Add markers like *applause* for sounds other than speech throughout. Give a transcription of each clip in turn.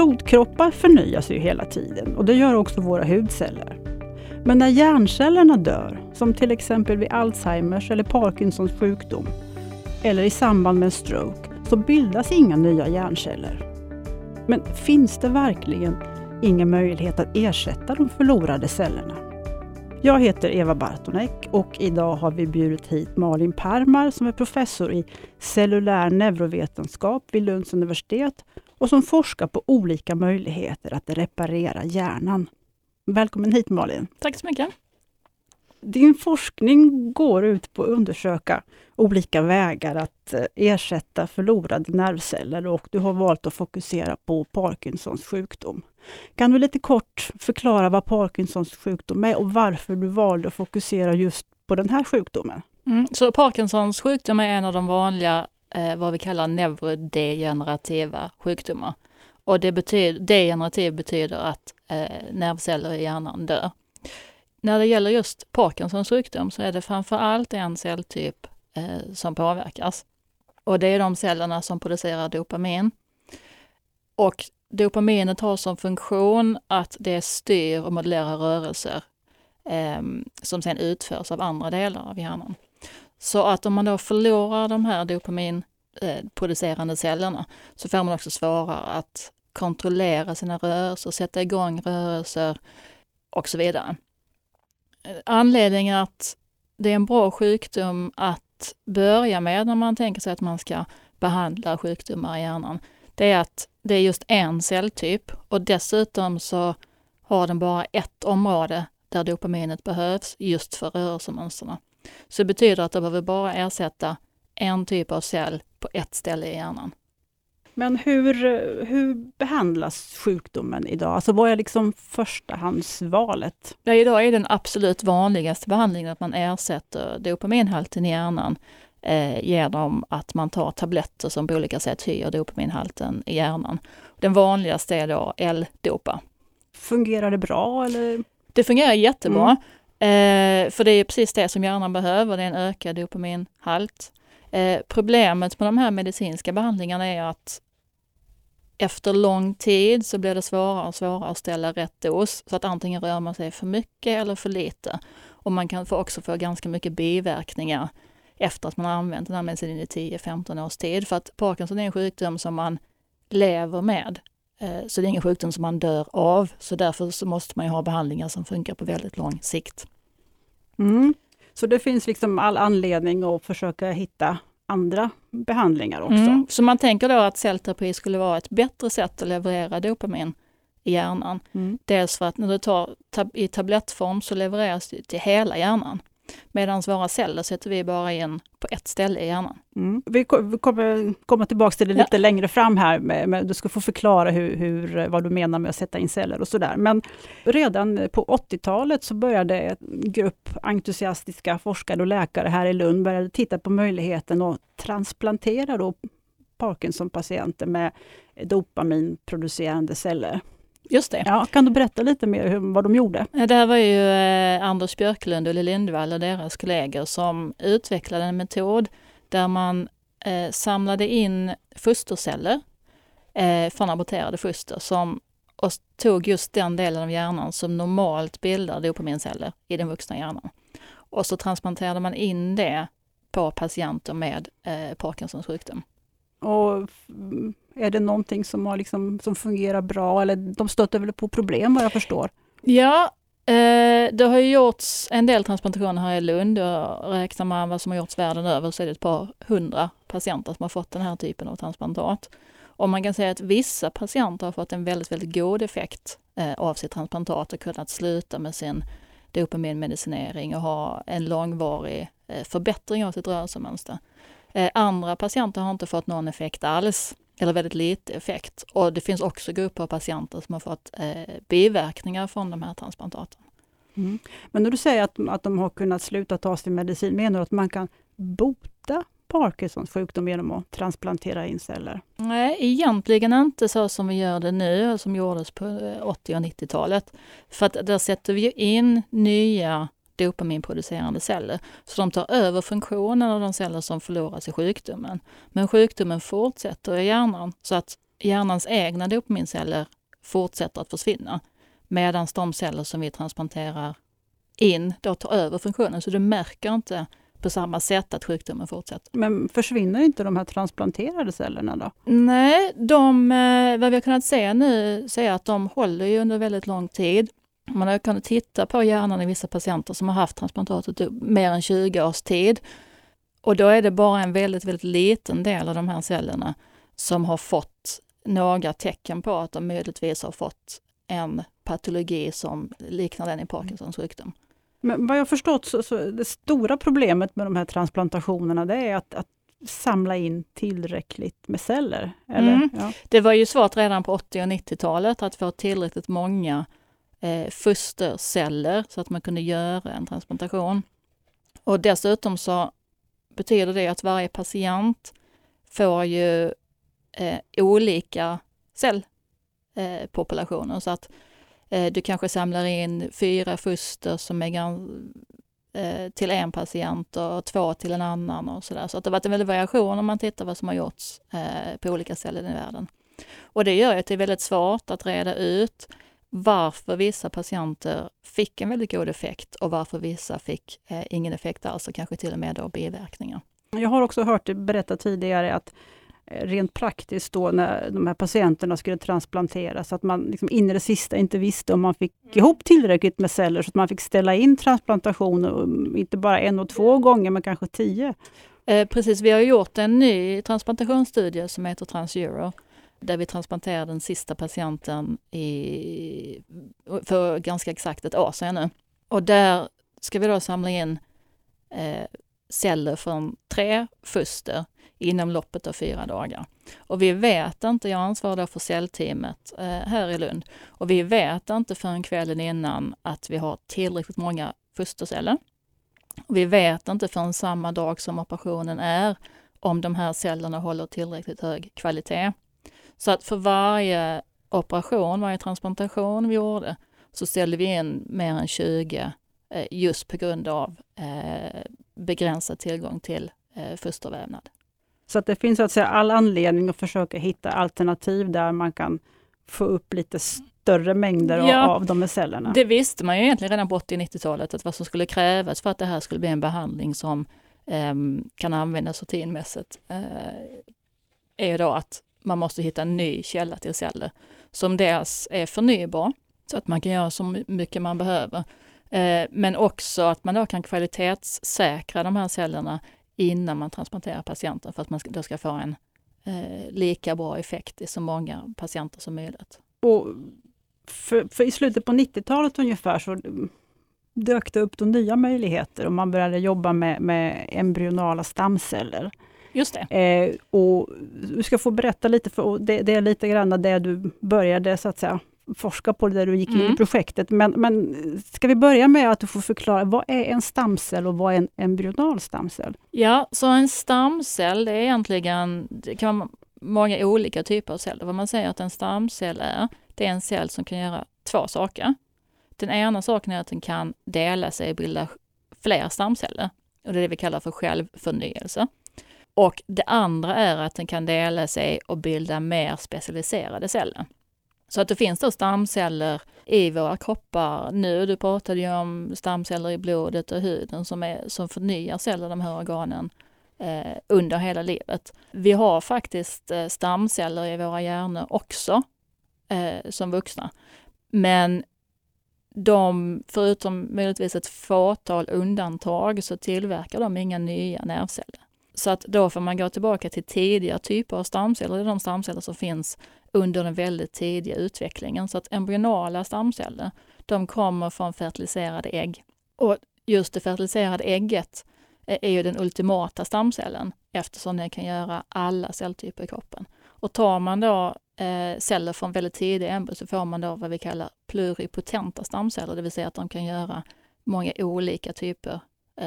Blodkroppar förnyas ju hela tiden och det gör också våra hudceller. Men när hjärncellerna dör, som till exempel vid Alzheimers eller Parkinsons sjukdom, eller i samband med en stroke, så bildas inga nya hjärnceller. Men finns det verkligen ingen möjlighet att ersätta de förlorade cellerna? Jag heter Eva Bartonek och idag har vi bjudit hit Malin Parmar som är professor i cellulär neurovetenskap vid Lunds universitet och som forskar på olika möjligheter att reparera hjärnan. Välkommen hit Malin! Tack så mycket! Din forskning går ut på att undersöka olika vägar att eh, ersätta förlorade nervceller och du har valt att fokusera på Parkinsons sjukdom. Kan du lite kort förklara vad Parkinsons sjukdom är och varför du valde att fokusera just på den här sjukdomen? Mm, så Parkinsons sjukdom är en av de vanliga, eh, vad vi kallar neurodegenerativa sjukdomar. Och det betyder, degenerativ betyder att eh, nervceller i hjärnan dör. När det gäller just Parkinsons sjukdom så är det framför allt en celltyp eh, som påverkas. Och det är de cellerna som producerar dopamin. Och dopaminet har som funktion att det styr och modellerar rörelser eh, som sedan utförs av andra delar av hjärnan. Så att om man då förlorar de här dopaminproducerande cellerna så får man också svårare att kontrollera sina rörelser, sätta igång rörelser och så vidare. Anledningen att det är en bra sjukdom att börja med när man tänker sig att man ska behandla sjukdomar i hjärnan, det är att det är just en celltyp och dessutom så har den bara ett område där dopaminet behövs just för rörelsemönsterna. Så det betyder att det behöver bara ersätta en typ av cell på ett ställe i hjärnan. Men hur, hur behandlas sjukdomen idag? Alltså vad är liksom förstahandsvalet? Ja, idag är den absolut vanligaste behandlingen att man ersätter dopaminhalten i hjärnan eh, genom att man tar tabletter som på olika sätt höjer dopaminhalten i hjärnan. Den vanligaste är då L-dopa. Fungerar det bra eller? Det fungerar jättebra. Mm. Eh, för det är precis det som hjärnan behöver, det är en ökad dopaminhalt. Eh, problemet med de här medicinska behandlingarna är att efter lång tid så blir det svårare och svårare att ställa rätt dos, så att antingen rör man sig för mycket eller för lite. Och man kan också få ganska mycket biverkningar efter att man har använt den här medicinen i 10-15 års tid. För att Parkinson är en sjukdom som man lever med. Eh, så det är ingen sjukdom som man dör av. Så därför så måste man ha behandlingar som funkar på väldigt lång sikt. Mm. Så det finns liksom all anledning att försöka hitta andra behandlingar också. Mm. Så man tänker då att cellterapi skulle vara ett bättre sätt att leverera dopamin i hjärnan. Mm. Dels för att när du tar tab i tablettform så levereras det till hela hjärnan. Medan våra celler sätter vi bara in på ett ställe i hjärnan. Mm. Vi kommer komma tillbaka till det lite ja. längre fram här, med, du ska få förklara hur, hur, vad du menar med att sätta in celler och sådär. Men redan på 80-talet så började en grupp entusiastiska forskare och läkare här i Lund började titta på möjligheten att transplantera då Parkinson-patienter med dopaminproducerande celler. Just det. Ja, kan du berätta lite mer hur, vad de gjorde? Det här var ju eh, Anders Björklund och Ulle Lindvall och deras kollegor som utvecklade en metod där man eh, samlade in fosterceller eh, från aborterade foster som, och tog just den delen av hjärnan som normalt bildar dopaminceller i den vuxna hjärnan. Och så transplanterade man in det på patienter med eh, Parkinsons sjukdom. Och är det någonting som, har liksom, som fungerar bra eller de stöter väl på problem vad jag förstår? Ja, eh, det har ju gjorts en del transplantationer här i Lund och räknar man vad som har gjorts världen över så är det ett par hundra patienter som har fått den här typen av transplantat. Och man kan säga att vissa patienter har fått en väldigt, väldigt god effekt eh, av sitt transplantat och kunnat sluta med sin dopaminmedicinering och ha en långvarig eh, förbättring av sitt rörelsemönster. Eh, andra patienter har inte fått någon effekt alls eller väldigt lite effekt. Och det finns också grupper av patienter som har fått eh, biverkningar från de här transplantaten. Mm. Men när du säger att, att de har kunnat sluta ta sin medicin, menar du att man kan bota Parkinsons sjukdom genom att transplantera in celler? Nej, egentligen inte så som vi gör det nu, som gjordes på 80 och 90-talet. För att där sätter vi in nya dopaminproducerande celler. Så de tar över funktionen av de celler som förloras i sjukdomen. Men sjukdomen fortsätter i hjärnan så att hjärnans egna dopaminceller fortsätter att försvinna. Medan de celler som vi transplanterar in då tar över funktionen. Så du märker inte på samma sätt att sjukdomen fortsätter. Men försvinner inte de här transplanterade cellerna då? Nej, de, eh, vad vi har kunnat se nu är att de håller ju under väldigt lång tid. Man har kunnat titta på hjärnan i vissa patienter som har haft transplantatet mer än 20 års tid. Och då är det bara en väldigt, väldigt liten del av de här cellerna som har fått några tecken på att de möjligtvis har fått en patologi som liknar den i Parkinsons sjukdom. Men vad jag förstått så, så det stora problemet med de här transplantationerna det är att, att samla in tillräckligt med celler? Eller? Mm. Ja. Det var ju svårt redan på 80 och 90-talet att få tillräckligt många eh, fosterceller så att man kunde göra en transplantation. Och dessutom så betyder det att varje patient får ju eh, olika cellpopulationer. Eh, så att eh, du kanske samlar in fyra foster som är eh, till en patient och två till en annan och sådär. Så att det har varit en väldig variation om man tittar vad som har gjorts eh, på olika ställen i världen. Och det gör att det är väldigt svårt att reda ut varför vissa patienter fick en väldigt god effekt och varför vissa fick eh, ingen effekt alls och kanske till och med då biverkningar. Jag har också hört dig berätta tidigare att eh, rent praktiskt då när de här patienterna skulle transplanteras, att man liksom in i det sista inte visste om man fick mm. ihop tillräckligt med celler så att man fick ställa in transplantation, um, inte bara en och två gånger men kanske tio. Eh, precis, vi har gjort en ny transplantationsstudie som heter TransEuro där vi transplanterade den sista patienten i, för ganska exakt ett år sedan nu. Och där ska vi då samla in eh, celler från tre foster inom loppet av fyra dagar. Och vi vet inte, jag ansvarar för cellteamet eh, här i Lund, och vi vet inte förrän kvällen innan att vi har tillräckligt många fosterceller. Och vi vet inte förrän samma dag som operationen är om de här cellerna håller tillräckligt hög kvalitet. Så att för varje operation, varje transplantation vi gjorde, så ställde vi in mer än 20 eh, just på grund av eh, begränsad tillgång till eh, fostervävnad. Så att det finns så att säga all anledning att försöka hitta alternativ där man kan få upp lite större mängder ja, av de här cellerna? Det visste man ju egentligen redan på 80-90-talet, att vad som skulle krävas för att det här skulle bli en behandling som eh, kan användas rutinmässigt, eh, är ju då att man måste hitta en ny källa till celler som dels är förnybar, så att man kan göra så mycket man behöver, eh, men också att man då kan kvalitetssäkra de här cellerna innan man transplanterar patienten för att man då ska få en eh, lika bra effekt i så många patienter som möjligt. Och för, för I slutet på 90-talet ungefär så dök det upp de nya möjligheter och man började jobba med, med embryonala stamceller. Just det. Eh, och du ska få berätta lite, för det, det, är lite grann det du började så att säga forska på, det där du gick in mm. i projektet. Men, men ska vi börja med att du får förklara, vad är en stamcell och vad är en embryonal stamcell? Ja, så en stamcell det är egentligen, det kan vara många olika typer av celler. Vad man säger att en stamcell är, det är en cell som kan göra två saker. Den ena saken är att den kan dela sig och bilda fler stamceller. Och det är det vi kallar för självförnyelse. Och det andra är att den kan dela sig och bilda mer specialiserade celler. Så att det finns då stamceller i våra kroppar nu. Du pratade ju om stamceller i blodet och huden som, är, som förnyar celler, de här organen, eh, under hela livet. Vi har faktiskt eh, stamceller i våra hjärnor också eh, som vuxna. Men de, förutom möjligtvis ett fåtal undantag, så tillverkar de inga nya nervceller. Så att då får man gå tillbaka till tidiga typer av stamceller, det är de stamceller som finns under den väldigt tidiga utvecklingen. Så att embryonala stamceller, de kommer från fertiliserade ägg. Och just det fertiliserade ägget är ju den ultimata stamcellen eftersom den kan göra alla celltyper i kroppen. Och tar man då eh, celler från väldigt tidiga embryon så får man då vad vi kallar pluripotenta stamceller, det vill säga att de kan göra många olika typer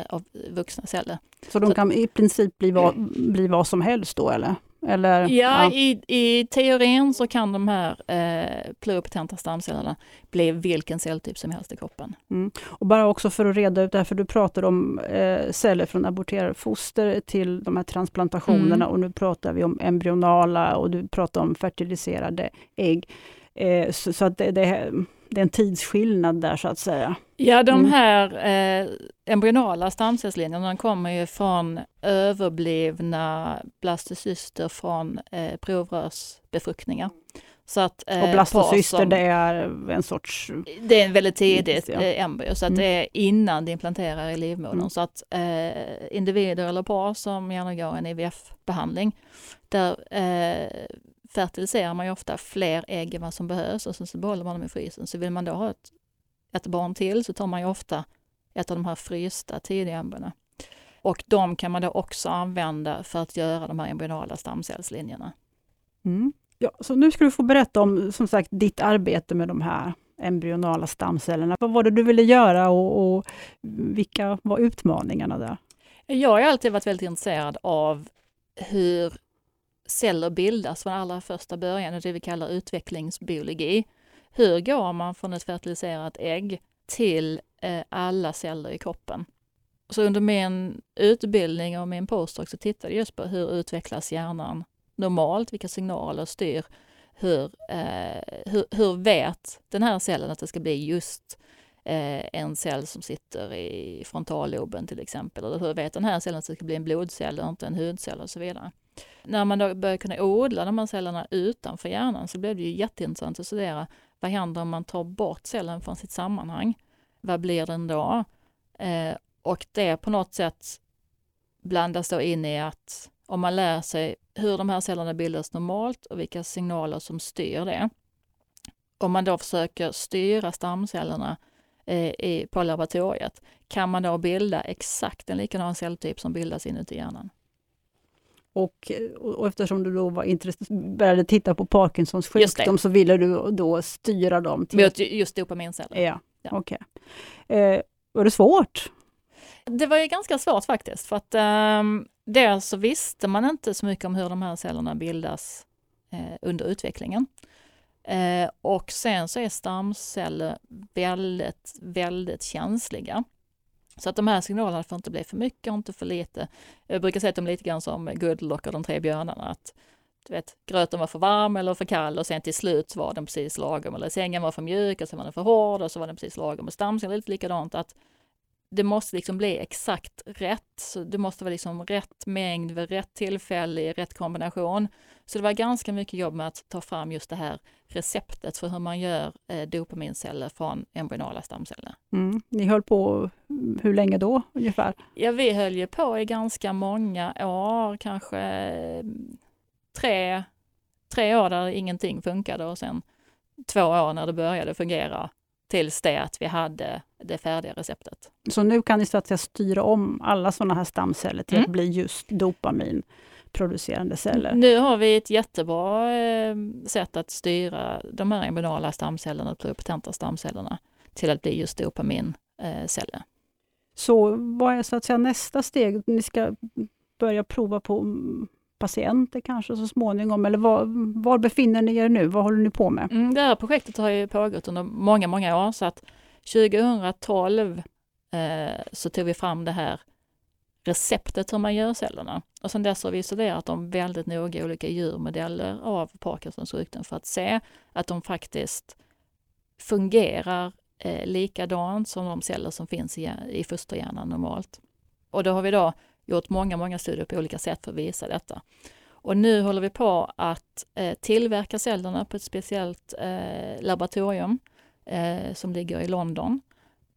av vuxna celler. Så de kan i princip bli vad, bli vad som helst då eller? Eller, ja, ja. I, i teorin så kan de här eh, pluripotenta stamcellerna bli vilken celltyp som helst i kroppen. Mm. Och bara också för att reda ut det här, för du pratar om eh, celler från aborterade foster till de här transplantationerna Mm. och nu pratar vi om embryonala och du pratar om fertiliserade ägg. Eh, så, så att det, det, det är en tidsskillnad där så att säga. Ja, de Mm. här eh, embryonala stamcellslinjerna kommer ju från överblivna blastocyster från eh, provrörsbefruktningar. Så att, eh, Och blastocyster, som- det är en sorts... Det är en väldigt tidigt Ja. eh, embryo, så att Mm. det är innan det implanterar i livmodern. Mm. Så att eh, individer eller par som genomgår en IVF-behandling, där eh, fertiliserar man ju ofta fler ägg än vad som behövs och sen så behåller man dem i frysen. Så vill man då ha ett, ett barn till så tar man ju ofta ett av de här frysta tidiga embryona. Och de kan man då också använda för att göra de här embryonala stamcellslinjerna. Mm. Ja, så nu ska du få berätta om som sagt ditt arbete med de här embryonala stamcellerna. Vad var det du ville göra och, och vilka var utmaningarna där? Jag har alltid varit väldigt intresserad av hur celler bildas från allra första början, det vi kallar utvecklingsbiologi. Hur går man från ett fertiliserat ägg till eh, alla celler i kroppen? Så under min utbildning och min postdoc så tittade jag just på hur utvecklas hjärnan normalt, vilka signaler styr hur, eh, hur, hur vet den här cellen att det ska bli just eh, en cell som sitter i frontalloben till exempel. Eller hur vet den här cellen att det ska bli en blodcell och inte en hudcell och så vidare. När man då började kunna odla de här cellerna utanför hjärnan så blev det ju jätteintressant att studera vad händer om man tar bort cellen från sitt sammanhang? Vad blir den då? Eh, och det på något sätt blandas då in i att om man lär sig hur de här cellerna bildas normalt och vilka signaler som styr det. Om man då försöker styra stamcellerna eh, i, på laboratoriet, kan man då bilda exakt en likadan celltyp som bildas inuti hjärnan. Och, och eftersom du då var började titta på Parkinsons sjukdom så ville du då styra dem till... Mot just dopaminceller. Ja, Ja. okej. Eh, var det svårt? Det var ju ganska svårt faktiskt för att um, dels så visste man inte så mycket om hur de här cellerna bildas eh, under utvecklingen. Eh, och sen så är stamceller väldigt, väldigt känsliga. Så att de här signalerna får inte bli för mycket och inte för lite. Jag brukar säga att de är lite grann som Goodlock och de tre björnarna. Att, du vet, gröten var för varm eller för kall och sen till slut var den precis lagom. Eller sängen var för mjuk och sen var den för hård och så var den precis lagom. Och stamsen är lite likadant. att det måste liksom bli exakt rätt. Så det måste vara liksom rätt mängd vid rätt tillfälle i rätt kombination. Så det var ganska mycket jobb med att ta fram just det här receptet för hur man gör eh, dopaminceller från embryonala stamceller. Mm. Ni höll på hur länge då ungefär? Ja, vi höll ju på i ganska många år, kanske eh, tre, tre år där ingenting funkade och sen två år när det började fungera tills det att vi hade det färdiga receptet. Så nu kan ni så att säga styra om alla sådana här stamceller till Mm. att bli just dopaminproducerande celler. Nu har vi ett jättebra eh, sätt att styra de här embryonala stamcellerna, pluripotenta stamcellerna, till att bli just dopaminceller. Så vad är så att säga nästa steg? Ni ska börja prova på patienter kanske så småningom, eller var, var befinner ni er nu? Vad håller ni på med? Mm, det här projektet har ju pågått under många, många år, så att 2012 eh, så tog vi fram det här receptet hur man gör cellerna. Och sedan dess har vi studerat dem väldigt noga i olika djurmodeller av Parkinsons sjukdom för att se att de faktiskt fungerar eh, likadant som de celler som finns i, i fosterhjärnan normalt. Och då har vi då gjort många, många studier på olika sätt för att visa detta. Och nu håller vi på att eh, tillverka cellerna på ett speciellt eh, laboratorium eh, som ligger i London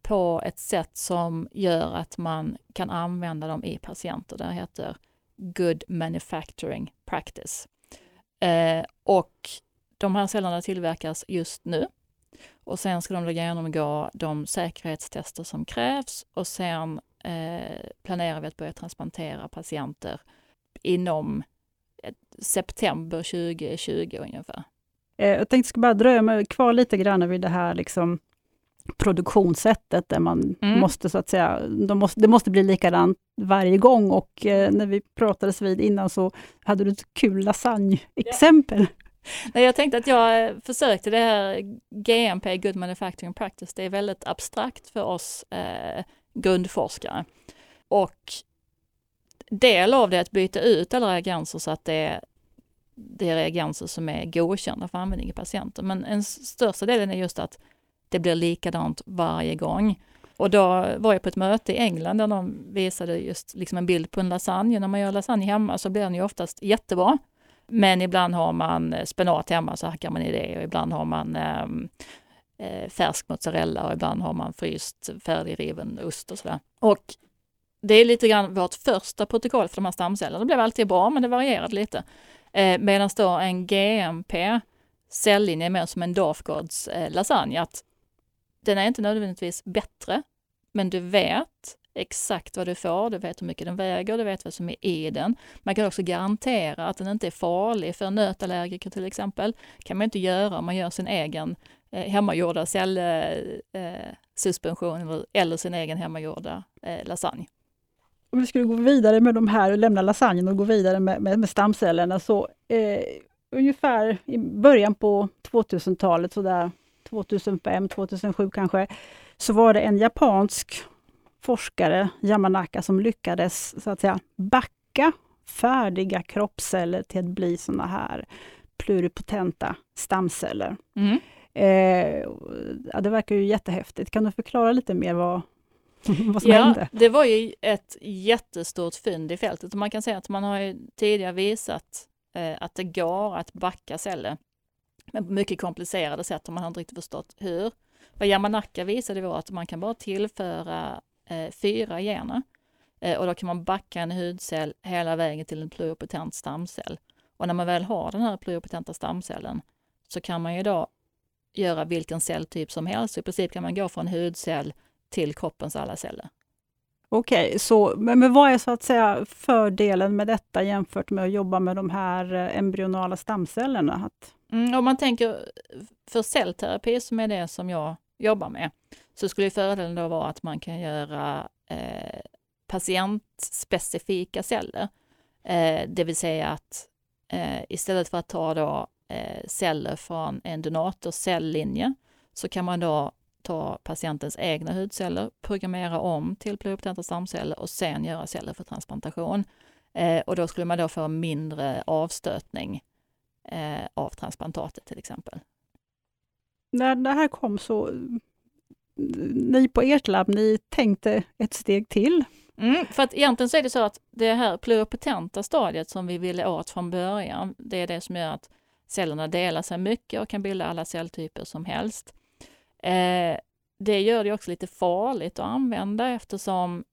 på ett sätt som gör att man kan använda dem i patienter. Det heter Good Manufacturing Practice. Eh, och de här cellerna tillverkas just nu. Och sen ska de genomgå de säkerhetstester som krävs och sen eh, planerar vi att börja transplantera patienter inom eh, september 2020 ungefär. Eh, jag tänkte ska bara dröja mig kvar lite grann vid det här liksom produktionssättet där man mm. måste så att säga, de måste, det måste bli likadant varje gång och eh, när vi pratades vid innan så hade du ett kul lasagne-exempel. Nej, jag tänkte att jag försökte det här GMP, Good Manufacturing Practice, det är väldigt abstrakt för oss eh, grundforskare. Och del av det är att byta ut alla reagenser så att det är, det är reagenser som är godkända för användning i patienter. Men den största delen är just att det blir likadant varje gång. Och då var jag på ett möte i England där de visade just liksom en bild på en lasagne. När man gör lasagne hemma så blir den ju oftast jättebra. Men ibland har man eh, spenat hemma så hackar man i det och ibland har man eh, eh, färsk mozzarella och ibland har man fryst färdigriven ost och sådär. Och det är lite grann vårt första protokoll för de här stamcellerna. Det blev alltid bra, men det varierade lite. Eh, Medan då en GMP cellinje är mer som en Dafgårds eh, lasagne, att den är inte nödvändigtvis bättre, men du vet exakt vad du får, du vet hur mycket den väger, du vet vad som är i den. Man kan också garantera att den inte är farlig för nötallergiker till exempel. kan man inte göra om man gör sin egen eh, hemmagjorda cellsuspension eh, eh eller, eller sin egen hemmagjorda eh, lasagne. Om vi skulle gå vidare med de här, lämna lasagnen och gå vidare med, med, med stamcellerna, så eh, ungefär i början på 2000-talet, sådär 2005, 2007 kanske, så var det en japansk forskare, Yamanaka, som lyckades så att säga backa färdiga kroppsceller till att bli såna här pluripotenta stamceller. Mm. Eh, ja, det verkar ju jättehäftigt. Kan du förklara lite mer vad, *laughs* vad som ja, hände? Det var ju ett jättestort fynd i fältet. Man kan säga att man har tidigare visat eh, att det går att backa celler men på mycket komplicerade sätt och man har inte riktigt förstått hur. Vad Yamanaka visade var att man kan bara tillföra eh, fyra gener eh, och då kan man backa en hudcell hela vägen till en pluripotent stamcell. Och när man väl har den här pluripotenta stamcellen så kan man ju då göra vilken celltyp som helst. I princip kan man gå från hudcell till kroppens alla celler. Okej, okay, så, men, men vad är så att säga fördelen med detta jämfört med att jobba med de här eh, embryonala stamcellerna? Att... Mm, om man tänker för cellterapi, som är det som jag jobbar med, så skulle fördelen då vara att man kan göra eh, patientspecifika celler. Eh, det vill säga att eh, istället för att ta då eh, celler från en donators cellinje så kan man då ta patientens egna hudceller, programmera om till pluripotenta stamceller och sen göra celler för transplantation. Eh, och då skulle man då få mindre avstötning eh, av transplantatet till exempel. När det här kom så, ni på ert labb, ni tänkte ett steg till. Mm, för att egentligen så är det så att det här pluripotenta stadiet som vi ville åt från början, det är det som gör att cellerna delar sig mycket och kan bilda alla celltyper som helst. Eh, det gör det också lite farligt att använda eftersom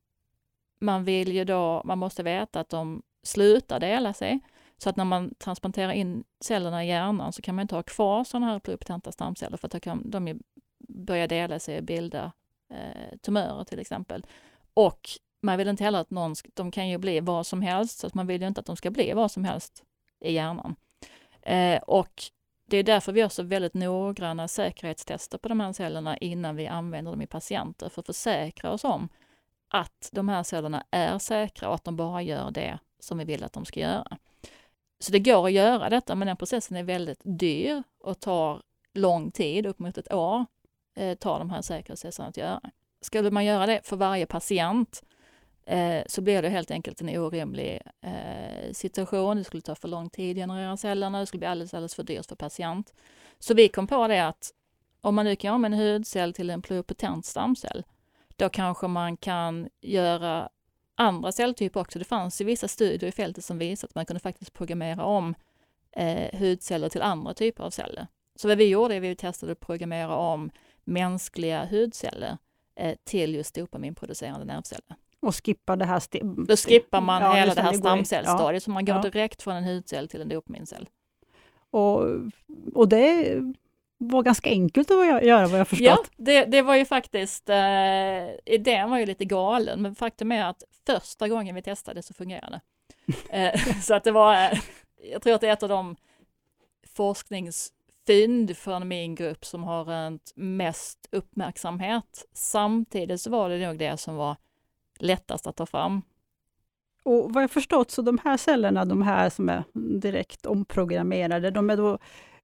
man vill ju då, man måste veta att de slutar dela sig. Så att när man transplanterar in cellerna i hjärnan så kan man inte ha kvar sådana här pluripotenta stamceller för att då kan de börja dela sig och bilda eh, tumörer till exempel. Och man vill inte heller att någon, de kan ju bli vad som helst, så att man vill ju inte att de ska bli vad som helst i hjärnan. Eh, och det är därför vi gör så väldigt noggranna säkerhetstester på de här cellerna innan vi använder dem i patienter, för att försäkra oss om att de här cellerna är säkra och att de bara gör det som vi vill att de ska göra. Så det går att göra detta, men den processen är väldigt dyr och tar lång tid, upp mot ett år, eh, tar de här säkerhetstesterna att göra. Skulle man göra det för varje patient eh, så blir det helt enkelt en orimlig eh, situation. Det skulle ta för lång tid att generera cellerna, det skulle bli alldeles, alldeles för dyrt för patient. Så vi kom på det att om man nu kan göra om en hudcell till en pluripotent stamcell, då kanske man kan göra andra celltyper också. Det fanns ju vissa studier i fältet som visade att man kunde faktiskt programmera om eh, hudceller till andra typer av celler. Så vad vi gjorde är att vi testade att programmera om mänskliga hudceller eh, till just dopaminproducerande nervceller. Och skippa det här... Då skippar man ja, hela det här stamcellstadiet, ja. så man går ja. direkt från en hudcell till en dopamincell. Och, och det var ganska enkelt att göra vad jag förstått. Ja, det, det var ju faktiskt, eh, idén var ju lite galen, men faktum är att första gången vi testade så fungerade *laughs* eh, Så att det var, eh, jag tror att det är ett av de forsknings fynd från min grupp som har rönt mest uppmärksamhet. Samtidigt så var det nog det som var lättast att ta fram. Och vad jag förstått så de här cellerna, de här som är direkt omprogrammerade, de är då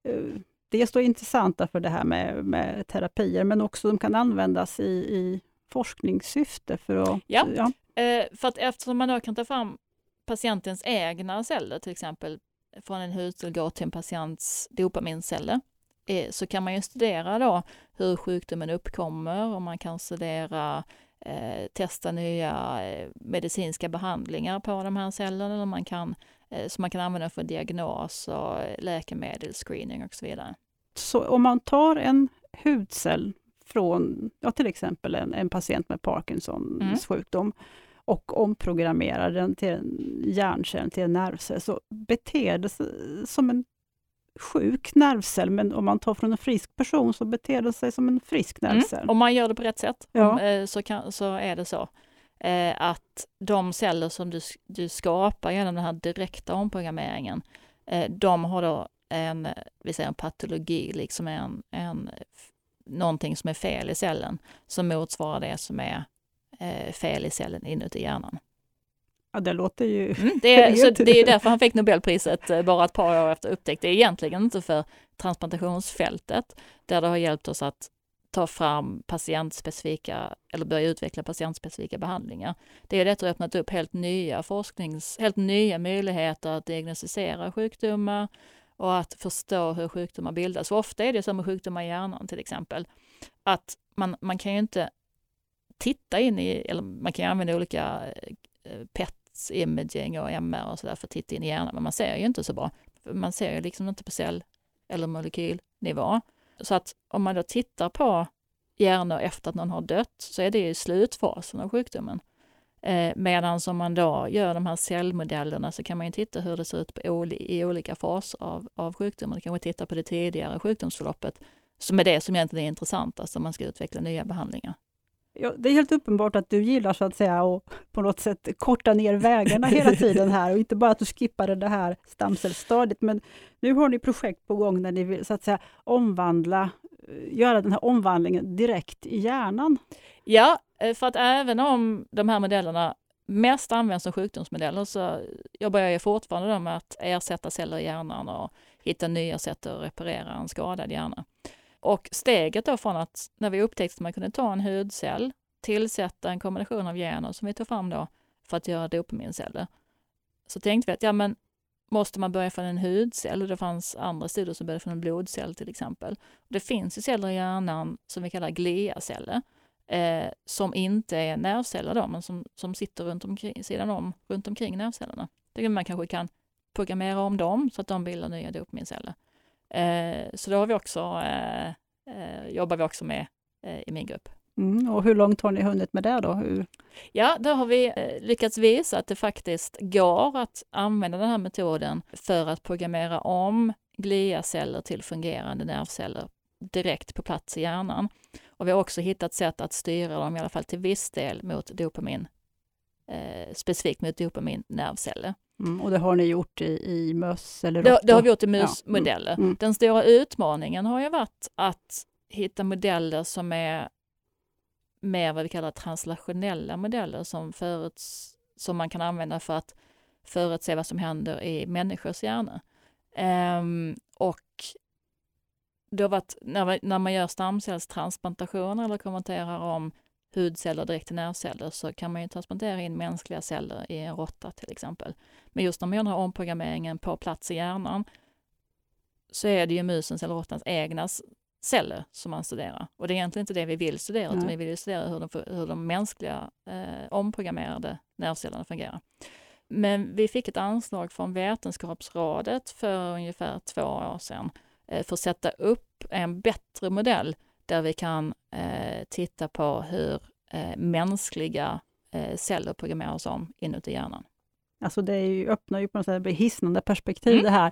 eh, dels då intressanta för det här med, med terapier, men också de kan användas i, i forskningssyfte. För att, ja, ja. Eh, för att eftersom man då kan ta fram patientens egna celler, till exempel från en hudcell går till en patients dopaminceller, eh, så kan man ju studera då hur sjukdomen uppkommer och man kan studera eh, testa nya eh, medicinska behandlingar på de här cellerna eller man kan, som man kan använda för diagnos och läkemedelscreening och så vidare. Så om man tar en hudcell från ja, till exempel en, en patient med Parkinsons mm. sjukdom och omprogrammerar den till en hjärncell, till en nervcell, så beter det sig som en sjuk nervcell, men om man tar från en frisk person så beter det sig som en frisk mm. nervcell. Mm. Om man gör det på rätt sätt ja. eh, så, kan, så är det så. Eh, att de celler som du, du skapar genom den här direkta omprogrammeringen, eh, de har då en, vi säger en patologi, liksom en, en, någonting som är fel i cellen, som motsvarar det som är eh, fel i cellen inuti hjärnan. Ja, det låter ju... Mm, *laughs* det, är, så det är därför han fick Nobelpriset eh, bara ett par år efter upptäckt. Det är egentligen inte för transplantationsfältet, där det har hjälpt oss att ta fram patientspecifika, eller börja utveckla patientspecifika behandlingar. Det är det att öppnat upp helt nya forsknings, helt nya möjligheter att diagnostisera sjukdomar och att förstå hur sjukdomar bildas. För ofta är det så med sjukdomar i hjärnan till exempel, att man, man kan ju inte titta in i, eller man kan använda olika eh, PETs-imaging och MR och sådär för att titta in i hjärnan, men man ser ju inte så bra. Man ser ju liksom inte på cell eller molekylnivå. Så att om man då tittar på hjärnor efter att någon har dött så är det i slutfasen av sjukdomen. Eh, Medan om man då gör de här cellmodellerna så kan man ju titta hur det ser ut på i olika faser av, av sjukdomen. Man kan titta på det tidigare sjukdomsförloppet som är det som egentligen är intressantast om man ska utveckla nya behandlingar. Ja, det är helt uppenbart att du gillar så att säga att på något sätt korta ner vägarna hela *laughs* tiden här och inte bara att du skippade det här stamcellstadiet. Men nu har ni projekt på gång när ni vill så att säga omvandla, göra den här omvandlingen direkt i hjärnan. Ja, eh, för att även om de här modellerna mest används som sjukdomsmodeller så jobbar jag fortfarande med att ersätta celler i hjärnan och hitta nya sätt att reparera en skadad hjärna. Och steget då från att när vi upptäckte att man kunde ta en hudcell, tillsätta en kombination av gener som vi tog fram då för att göra dopaminceller. Så tänkte vi att ja, men måste man börja från en hudcell? Det fanns andra studier som började från en blodcell till exempel. Det finns ju celler i hjärnan som vi kallar gliaceller, eh, som inte är nervceller då, men som, som sitter runt omkring, sidan om, runt omkring nervcellerna. Det man kanske kan programmera om dem så att de bildar nya dopaminceller. Eh, så det har vi också, eh, eh, jobbar vi också med i min grupp. Mm, och hur långt har ni hunnit med det då? Hur? Ja, då har vi lyckats visa att det faktiskt går att använda den här metoden för att programmera om gliaceller till fungerande nervceller direkt på plats i hjärnan. Och vi har också hittat sätt att styra dem, i alla fall till viss del, mot dopamin, eh, specifikt mot dopaminnervceller. Mm, och det har ni gjort i, i möss eller det, det, har vi gjort i musmodeller. Ja. Mm, mm. Den stora utmaningen har ju varit att hitta modeller som är mer vad vi kallar translationella modeller som, föruts, som man kan använda för att förutse vad som händer i människors hjärna. Um, och det har varit, när, när man gör stamcellstransplantationer eller konverterar om hudceller direkt till nervceller så kan man ju transplantera in mänskliga celler i en råtta till exempel. Men just när man gör den här omprogrammeringen på plats i hjärnan så är det ju musens eller råttans egna celler som man studerar. Och det är egentligen inte det vi vill studera, utan vi vill studera hur de, hur de mänskliga eh, omprogrammerade nervcellerna fungerar. Men vi fick ett anslag från Vetenskapsrådet för ungefär två år sedan eh, för att sätta upp en bättre modell där vi kan eh, titta på hur eh, mänskliga eh, celler programmeras om inuti hjärnan. Alltså det är ju, öppnar ju på något sätt ett hisnande perspektiv mm. det här.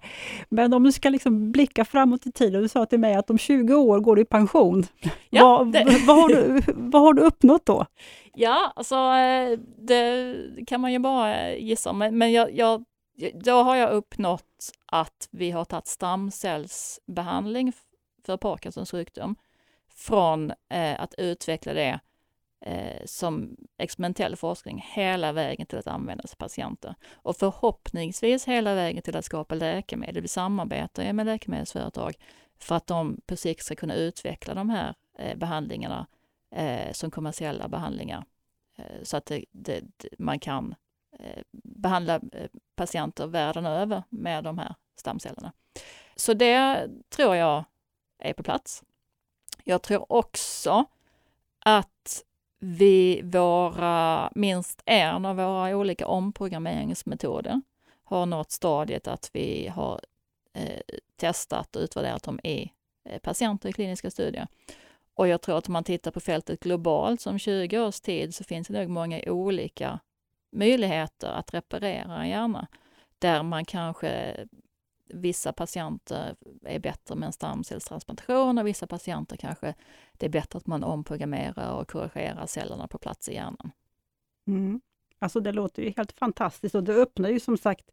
Men om du ska liksom blicka framåt i tiden, du sa till mig att om 20 år går du i pension. Ja, vad, det... vad, har du, vad har du uppnått då? Ja, alltså eh, det kan man ju bara gissa om, men jag, jag, då har jag uppnått att vi har tagit stamcellsbehandling för Parkinsons sjukdom från eh, att utveckla det eh, som experimentell forskning hela vägen till att användas i patienter. Och förhoppningsvis hela vägen till att skapa läkemedel. Vi samarbetar med läkemedelsföretag för att de på sikt ska kunna utveckla de här eh, behandlingarna eh, som kommersiella behandlingar. Eh, så att det, det, man kan eh, behandla eh, patienter världen över med de här stamcellerna. Så det tror jag är på plats. Jag tror också att vi våra, minst en av våra olika omprogrammeringsmetoder har nått stadiet att vi har eh, testat och utvärderat dem i eh, patienter i kliniska studier. Och jag tror att om man tittar på fältet globalt som 20 års tid så finns det nog många olika möjligheter att reparera en hjärna där man kanske vissa patienter är bättre med en stamcellstransplantation och vissa patienter kanske det är bättre att man omprogrammerar och korrigerar cellerna på plats i hjärnan. Mm. Alltså det låter ju helt fantastiskt och det öppnar ju som sagt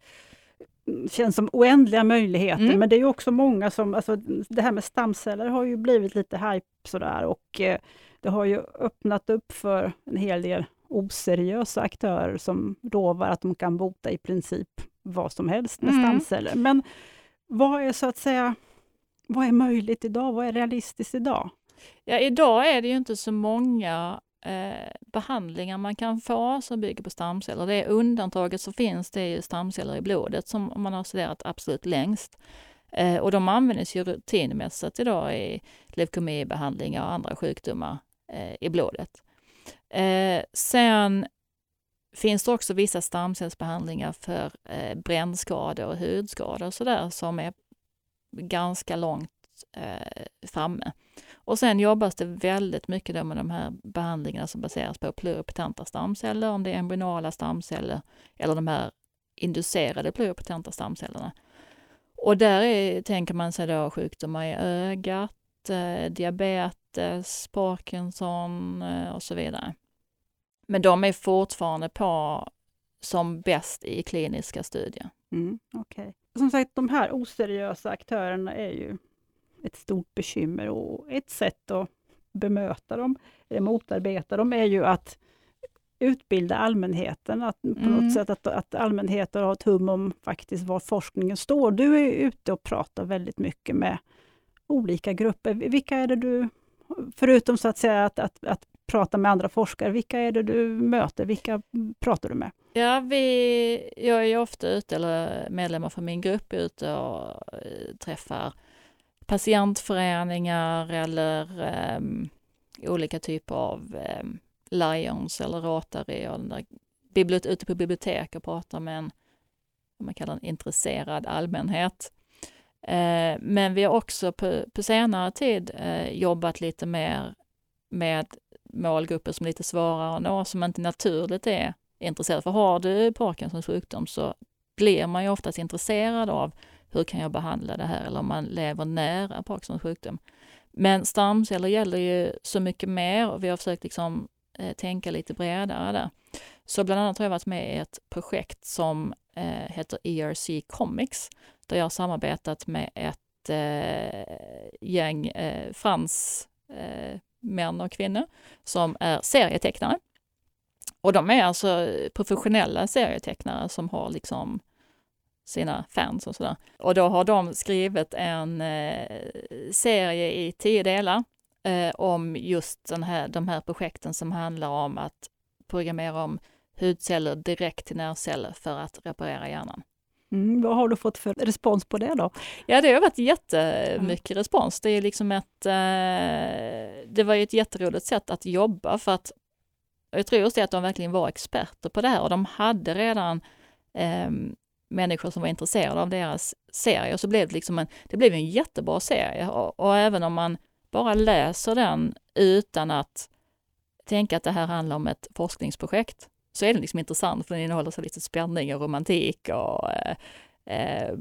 känns som oändliga möjligheter, mm. men det är också många som, alltså det här med stamceller har ju blivit lite hype sådär och eh, det har ju öppnat upp för en hel del oseriösa aktörer som lovar att de kan bota i princip vad som helst med mm. stamceller. Men vad är så att säga, vad är möjligt idag? Vad är realistiskt idag? Ja, idag är det ju inte så många eh, behandlingar man kan få som bygger på stamceller. Det är undantaget så finns det ju stamceller i blodet som man har studerat absolut längst. Eh, och de används ju rutinmässigt idag i leukemibehandlingar och andra sjukdomar eh, i blodet. Eh, sen finns det också vissa stamcellsbehandlingar för eh, brännskador och hudskador och sådär som är ganska långt eh, framme. Och sen jobbas det väldigt mycket med de här behandlingarna som baseras på pluripotenta stamceller, om det är embryonala stamceller eller de här inducerade pluripotenta stamcellerna. Och där är, tänker man sig då sjukdomar i ögat, eh, diabetes, Parkinson eh, och så vidare. Men de är fortfarande på som bäst i kliniska studier. Mm, okay. Som sagt, de här oseriösa aktörerna är ju ett stort bekymmer och ett sätt att bemöta dem, eller motarbeta dem, är ju att utbilda allmänheten, att på mm. något sätt att, att allmänheten har ett hum om faktiskt var forskningen står. Du är ute och pratar väldigt mycket med olika grupper. Vilka är det du, förutom så att säga att, att, att prata med andra forskare, vilka är det du möter? Vilka pratar du med? Ja, vi, jag är ju ofta ute, eller medlemmar från min grupp är ute och eh, träffar patientföreningar eller um, olika typer av um, Lions eller Rotary och där bibliot ute på bibliotek och pratar med en, vad man kallar en intresserad allmänhet. Eh, men vi har också på, på senare tid eh, jobbat lite mer med målgrupper som är lite svårare att nå, som inte naturligt är intresserade. För har du Parkinsons sjukdom så blir man ju oftast intresserad av hur kan jag behandla det här? Eller om man lever nära Parkinsons sjukdom. Men stamceller gäller ju så mycket mer och vi har försökt liksom, eh, tänka lite bredare där. Så bland annat har jag varit med i ett projekt som eh, heter ERC Comics, där jag har samarbetat med ett eh, gäng eh, frans eh, män och kvinnor som är serietecknare. Och de är alltså professionella serietecknare som har liksom sina fans och sådär. Och då har de skrivit en eh, serie i tio delar eh, om just den här, de här projekten som handlar om att programmera om hudceller direkt till nervceller för att reparera hjärnan. Mm, vad har du fått för respons på det då? Ja, det har varit jättemycket mm. respons. Det är liksom ett, eh, det var ju ett jätteroligt sätt att jobba för att jag tror just det att de verkligen var experter på det här och de hade redan eh, människor som var intresserade av deras serie och så blev det liksom en, det blev en jättebra serie och, och även om man bara läser den utan att tänka att det här handlar om ett forskningsprojekt så är den liksom intressant för den innehåller så lite spänning och romantik och eh, eh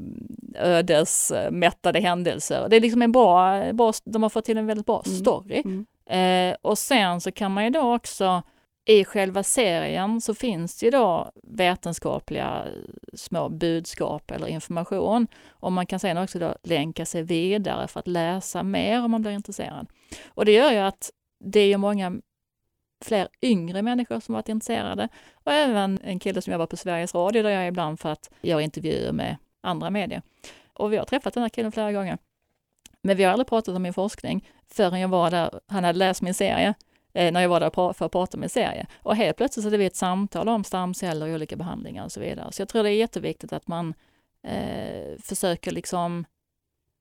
ödesmättade händelser. Det är liksom en bra, bra, de har fått till en väldigt bra mm. story. Mm. Mm. Eh, och sen så kan man ju då också i själva serien så finns det ju då vetenskapliga små budskap eller information. Och man kan sedan också då länka sig vidare för att läsa mer om man blir intresserad. Och det gör ju att det är ju många fler yngre människor som varit intresserade och även en kille som jobbar på Sveriges Radio där jag är ibland för att göra intervjuer med andra medier. Och vi har träffat den här killen flera gånger. Men vi har aldrig pratat om min forskning förrän jag var där, han hade läst min serie, eh, när jag var där för att prata om min serie. Och helt plötsligt så hade vi ett samtal om stamceller och olika behandlingar och så vidare. Så jag tror det är jätteviktigt att man eh, försöker liksom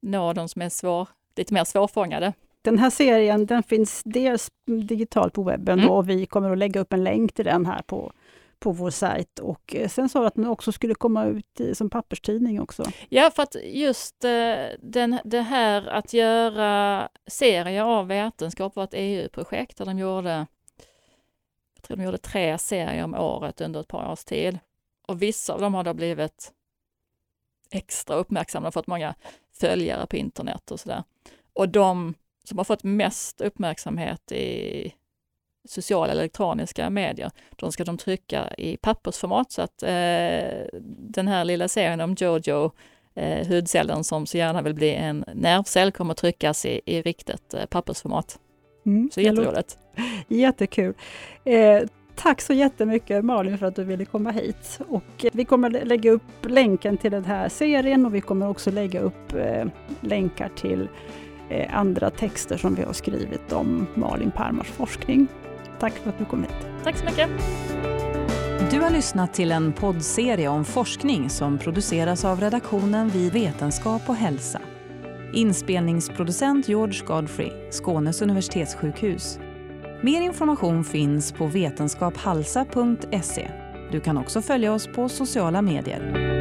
nå de som är svår, lite mer svårfångade. Den här serien den finns dels digitalt på webben mm. och vi kommer att lägga upp en länk till den här på på vår sajt och eh, sen sa du att den också skulle komma ut i, som papperstidning också. Ja, för att just eh, den, det här att göra serier av vetenskap var ett EU-projekt där de gjorde, jag tror de gjorde tre serier om året under ett par års tid. Och vissa av dem har då blivit extra uppmärksammade, fått många följare på internet och sådär. Och de som har fått mest uppmärksamhet i sociala elektroniska medier. De ska de trycka i pappersformat så att eh, den här lilla serien om Jojo, eh, hudcellen som så gärna vill bli en nervcell, kommer tryckas i, i riktigt eh, pappersformat. Mm, så jätteroligt. Jättekul. Eh, tack så jättemycket Malin för att du ville komma hit. Och vi kommer lägga upp länken till den här serien och vi kommer också lägga upp eh, länkar till eh, andra texter som vi har skrivit om Malin Parmars forskning. Tack för att du kom hit. Tack så mycket. Du har lyssnat till en poddserie om forskning som produceras av redaktionen vid Vetenskap och hälsa. Inspelningsproducent George Godfrey, Skånes universitetssjukhus. Mer information finns på vetenskaphalsa.se. Du kan också följa oss på sociala medier.